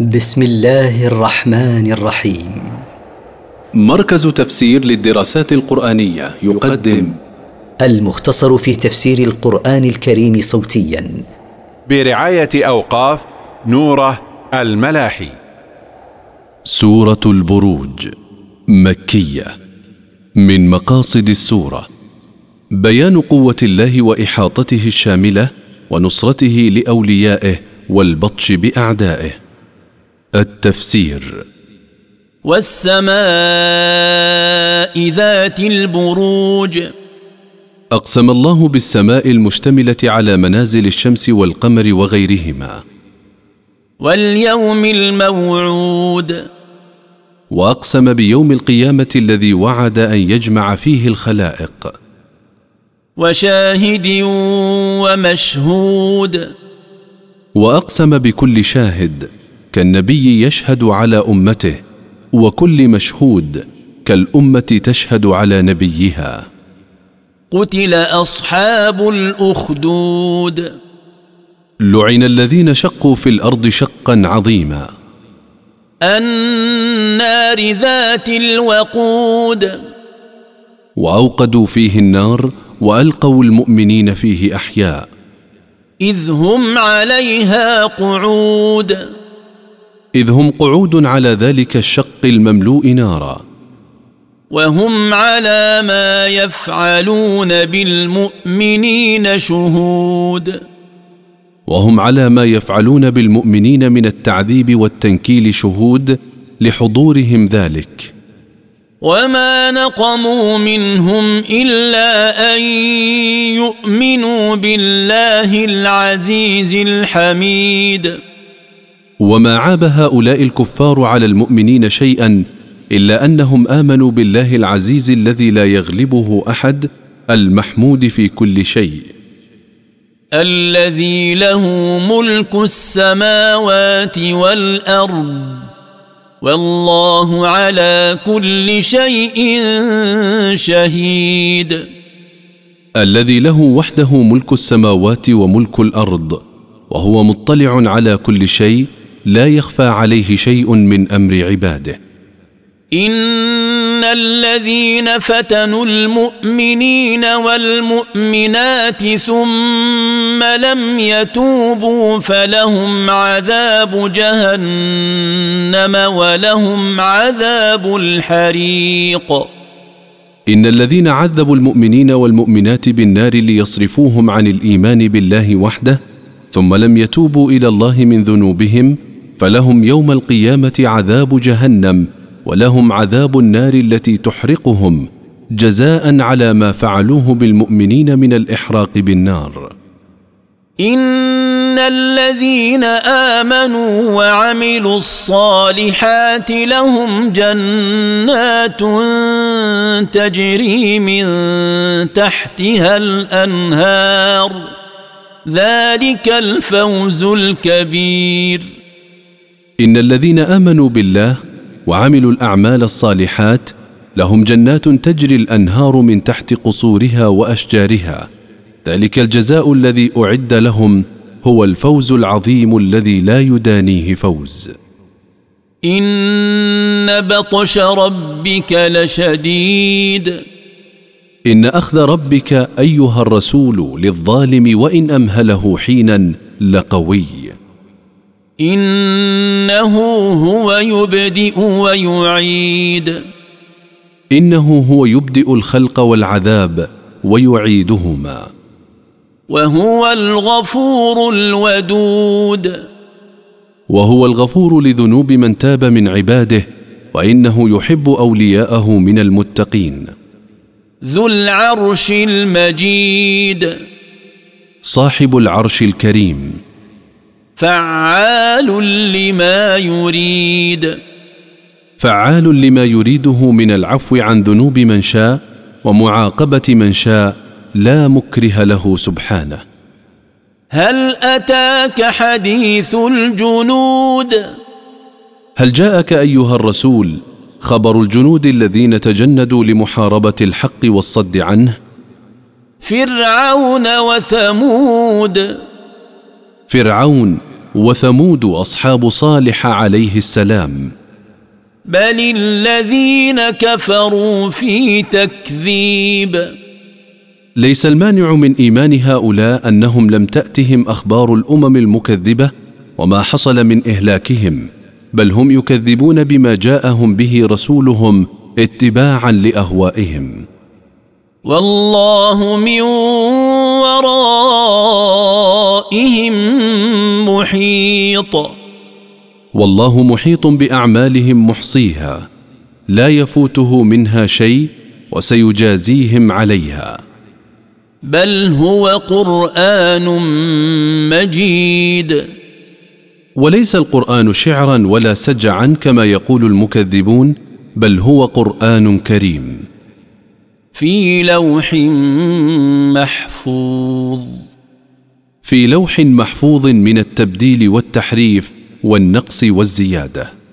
بسم الله الرحمن الرحيم. مركز تفسير للدراسات القرآنية يقدم. المختصر في تفسير القرآن الكريم صوتيا. برعاية أوقاف نوره الملاحي. سورة البروج مكية من مقاصد السورة. بيان قوة الله وإحاطته الشاملة ونصرته لأوليائه والبطش بأعدائه. التفسير. والسماء ذات البروج. أقسم الله بالسماء المشتملة على منازل الشمس والقمر وغيرهما. واليوم الموعود. وأقسم بيوم القيامة الذي وعد أن يجمع فيه الخلائق. وشاهد ومشهود. وأقسم بكل شاهد كالنبي يشهد على أمته وكل مشهود كالأمة تشهد على نبيها. قتل أصحاب الأخدود. لعن الذين شقوا في الأرض شقا عظيما. النار ذات الوقود. وأوقدوا فيه النار وألقوا المؤمنين فيه أحياء. إذ هم عليها قعود. إذ هم قعود على ذلك الشق المملوء نارا. وهم على ما يفعلون بالمؤمنين شهود. وهم على ما يفعلون بالمؤمنين من التعذيب والتنكيل شهود لحضورهم ذلك. وما نقموا منهم إلا أن يؤمنوا بالله العزيز الحميد. وما عاب هؤلاء الكفار على المؤمنين شيئا إلا أنهم آمنوا بالله العزيز الذي لا يغلبه أحد المحمود في كل شيء. الذي له ملك السماوات والأرض والله على كل شيء شهيد. الذي له وحده ملك السماوات وملك الأرض وهو مطلع على كل شيء لا يخفى عليه شيء من أمر عباده. إن الذين فتنوا المؤمنين والمؤمنات ثم لم يتوبوا فلهم عذاب جهنم ولهم عذاب الحريق. إن الذين عذبوا المؤمنين والمؤمنات بالنار ليصرفوهم عن الإيمان بالله وحده ثم لم يتوبوا إلى الله من ذنوبهم فلهم يوم القيامة عذاب جهنم ولهم عذاب النار التي تحرقهم جزاء على ما فعلوه بالمؤمنين من الإحراق بالنار. إن الذين آمنوا وعملوا الصالحات لهم جنات تجري من تحتها الأنهار ذلك الفوز الكبير. إن الذين آمنوا بالله وعملوا الأعمال الصالحات لهم جنات تجري الأنهار من تحت قصورها وأشجارها. ذلك الجزاء الذي أعد لهم هو الفوز العظيم الذي لا يدانيه فوز. إن بطش ربك لشديد. إن أخذ ربك أيها الرسول للظالم وإن أمهله حينا لقوي. إنه هو يبدئ ويعيد. إنه هو يبدئ الخلق والعذاب ويعيدهما. وهو الغفور الودود. وهو الغفور لذنوب من تاب من عباده وإنه يحب أولياءه من المتقين. ذو العرش المجيد. صاحب العرش الكريم. فعال لما يريد. فعال لما يريده من العفو عن ذنوب من شاء ومعاقبة من شاء لا مكره له سبحانه. هل أتاك حديث الجنود؟ هل جاءك أيها الرسول خبر الجنود الذين تجندوا لمحاربة الحق والصد عنه؟ فرعون وثمود. فرعون وثمود أصحاب صالح عليه السلام. بل الذين كفروا في تكذيب. ليس المانع من إيمان هؤلاء أنهم لم تأتهم أخبار الأمم المكذبة وما حصل من إهلاكهم بل هم يكذبون بما جاءهم به رسولهم اتباعا لأهوائهم. والله من ورائهم محيط. والله محيط باعمالهم محصيها لا يفوته منها شيء وسيجازيهم عليها. بل هو قران مجيد. وليس القران شعرا ولا سجعا كما يقول المكذبون بل هو قران كريم. في لوح محفوظ. في لوح محفوظ من التبديل والتحريف والنقص والزيادة.